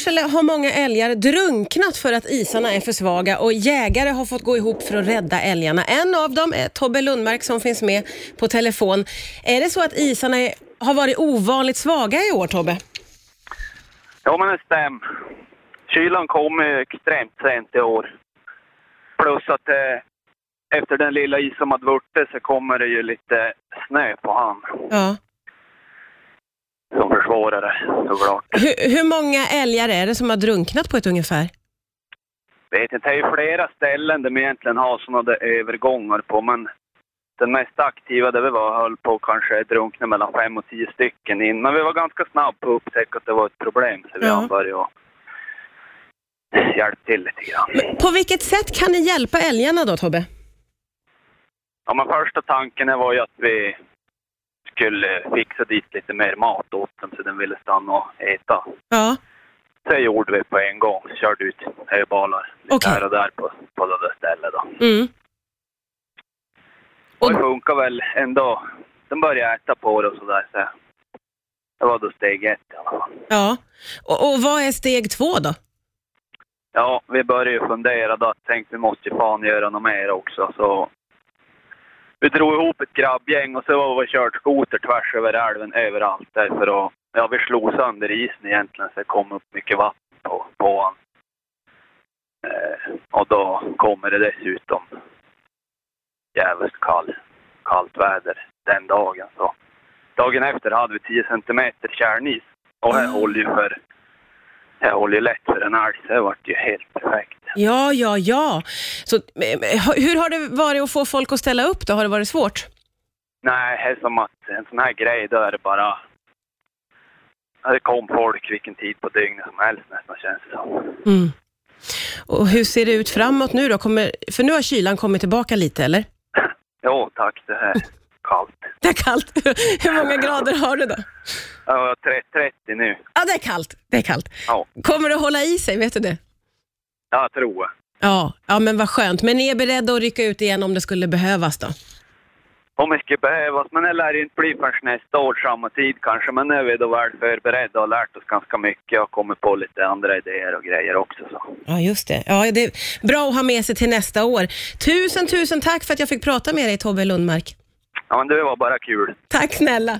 Sorsele har många älgar drunknat för att isarna är för svaga och jägare har fått gå ihop för att rädda älgarna. En av dem är Tobbe Lundmark som finns med på telefon. Är det så att isarna är, har varit ovanligt svaga i år, Tobbe? Ja, men det stämmer. Kylan kom extremt sent i år. Plus att eh, efter den lilla is som hade vuxit så kommer det ju lite snö på han Ja. Det såklart. Hur, hur många älgar är det som har drunknat på ett ungefär? Vet inte, det är ju flera ställen där vi egentligen har sådana övergångar på, men den mest aktiva där vi var höll på kanske drunkna mellan fem och tio stycken in. Men vi var ganska snabba på att upptäcka att det var ett problem, så vi Ja. börjat hjälpa till lite grann. Men På vilket sätt kan ni hjälpa älgarna då, Tobbe? Ja, men första tanken var ju att vi skulle fixa dit lite mer mat åt dem så den ville stanna och äta. Ja. Så gjorde vi på en gång. Körde ut höbalar lite Okej. här och där på, på det där stället då. Mm. Och det funkar väl ändå. De började äta på det och sådär. Så det var då steg ett i alla fall. Ja. Och, och vad är steg två då? Ja, vi började ju fundera då. Tänkte vi måste ju fan göra något mer också. Så vi drog ihop ett grabbgäng och så var vi kört skoter tvärs över älven överallt där för att Ja, vi slog sönder isen egentligen så det kom upp mycket vatten på, på han. Eh, och då kommer det dessutom jävligt kall, kallt väder den dagen. Så dagen efter hade vi 10 centimeter kärnis. Och det håller ju för det håller ju lätt för en älg, så det vart ju helt perfekt. Ja, ja, ja. Så, eh, hur har det varit att få folk att ställa upp då? Har det varit svårt? Nej, det är som att en sån här grej, då är det bara... Det kom folk vilken tid på dygnet som helst nästan känns det som. Mm. Och hur ser det ut framåt nu då? Kommer, för nu har kylan kommit tillbaka lite, eller? Jo tack, det är kallt. Det är kallt. Hur många grader har du då? Ja, tre- 30 nu. Ja, det är kallt. Det är kallt. Ja, Kommer det hålla i sig, vet du det? Jag tror jag. Ja, ja men vad skönt. Men ni är beredda att rycka ut igen om det skulle behövas då? Om mycket behövas, men det lär inte bli förrän nästa år samma tid kanske. Men nu är vi då väl förberedda och har lärt oss ganska mycket och kommit på lite andra idéer och grejer också. Så. Ja, just det. Ja, det är bra att ha med sig till nästa år. Tusen, tusen tack för att jag fick prata med dig, Tobbe Lundmark. Ja, men det var bara kul. Tack snälla.